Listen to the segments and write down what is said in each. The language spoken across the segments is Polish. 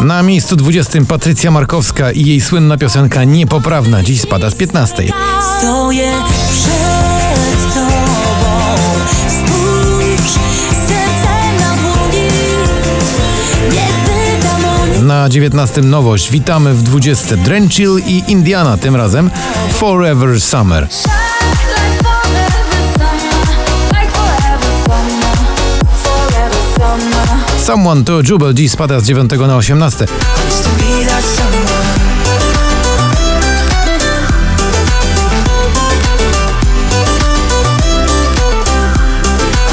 Na miejscu 20 Patrycja Markowska i jej słynna piosenka Niepoprawna. Dziś spada z 15. Stoję przed tobą. Spójrz, serce na dłoni. Nie pytam o nic. Na 19 nowość. Witamy w 20 Drenchill i Indiana, tym razem. Forever Summer. Someone to Jubel dziś spada z 9 na 18. Used to be that summer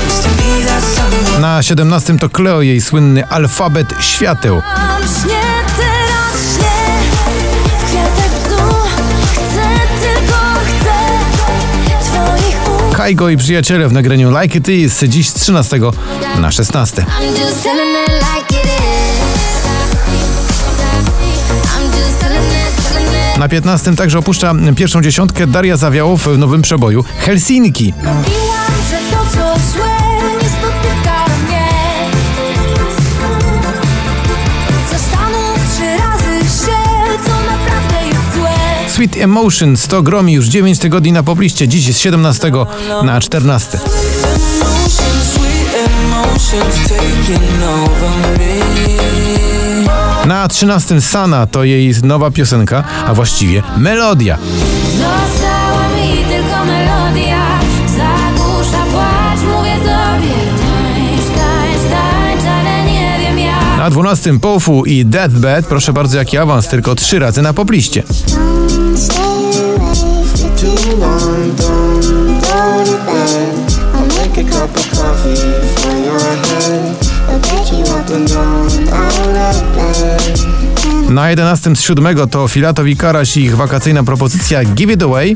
Used to be that summer Na 17 to Cleo, jej słynny alfabet świateł. Kaigo i przyjaciele w nagraniu Like It Is dziś z 13 na 16. I'm just telling it like it is I'm just telling it, telling it Na 15 także opuszcza pierwszą dziesiątkę Daria Zawiałow w nowym przeboju Helsinki. Sweet Emotions to gromi już 9 tygodni na pobliście, dziś z 17 na 14. Emotions, sweet emotions taking over me. Na 13 Sana to jej nowa piosenka, a właściwie melodia. Na 12 Pofu i Deathbed, proszę bardzo, jaki awans, tylko trzy razy na bed. Na 11 z 7 to Filatow i ich wakacyjna propozycja Give It Away.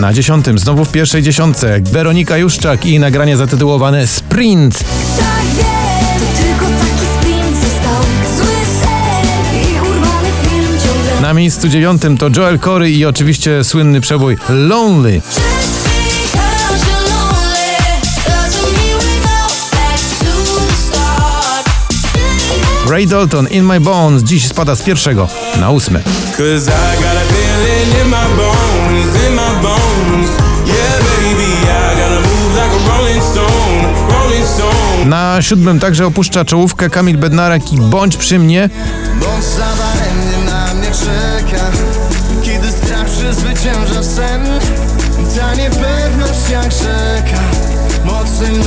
Na 10 znowu w pierwszej dziesiątce Weronika Juszczak i nagranie zatytułowane Sprint. Tak wiem, to tylko taki sprint został Zły sen i urwany film ciągle Na miejscu dziewiątym to Joel Corey i oczywiście słynny przebój Lonely. Ray Dalton In My Bones dziś spada z pierwszego na ósme. Na siódmym także opuszcza czołówkę Kamil Bednarek i Bądź przy mnie. Bądź na mnie czeka Kiedy strach przezwycięża sen Ta niepewność jak rzeka Mocnym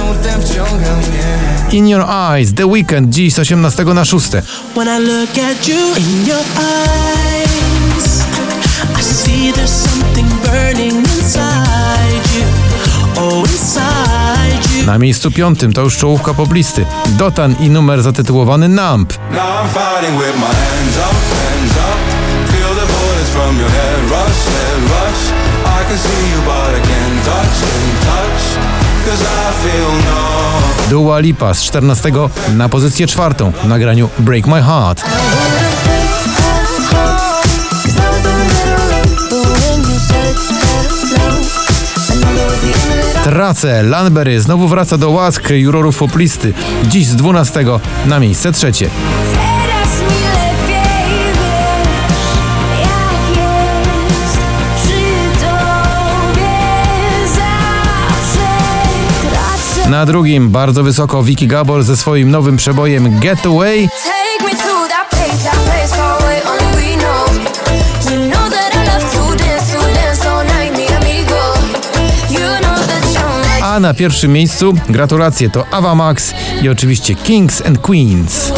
wciąga mnie In Your Eyes The Weekend dziś z 18 na 6. When I look at you in your eyes, I see there's something burning Na miejscu piątym to już czołówka poblisty. Dotan i numer zatytułowany feel no. Dua Lipa z 14 na pozycję czwartą w nagraniu Break My Heart. Tracę, Lanbery znowu wraca do łask jurorów poplisty. Dziś z 12 na miejsce trzecie. Na drugim bardzo wysoko Vicky Gabor ze swoim nowym przebojem Get na pierwszym miejscu gratulacje to Ava Max i oczywiście Kings and Queens.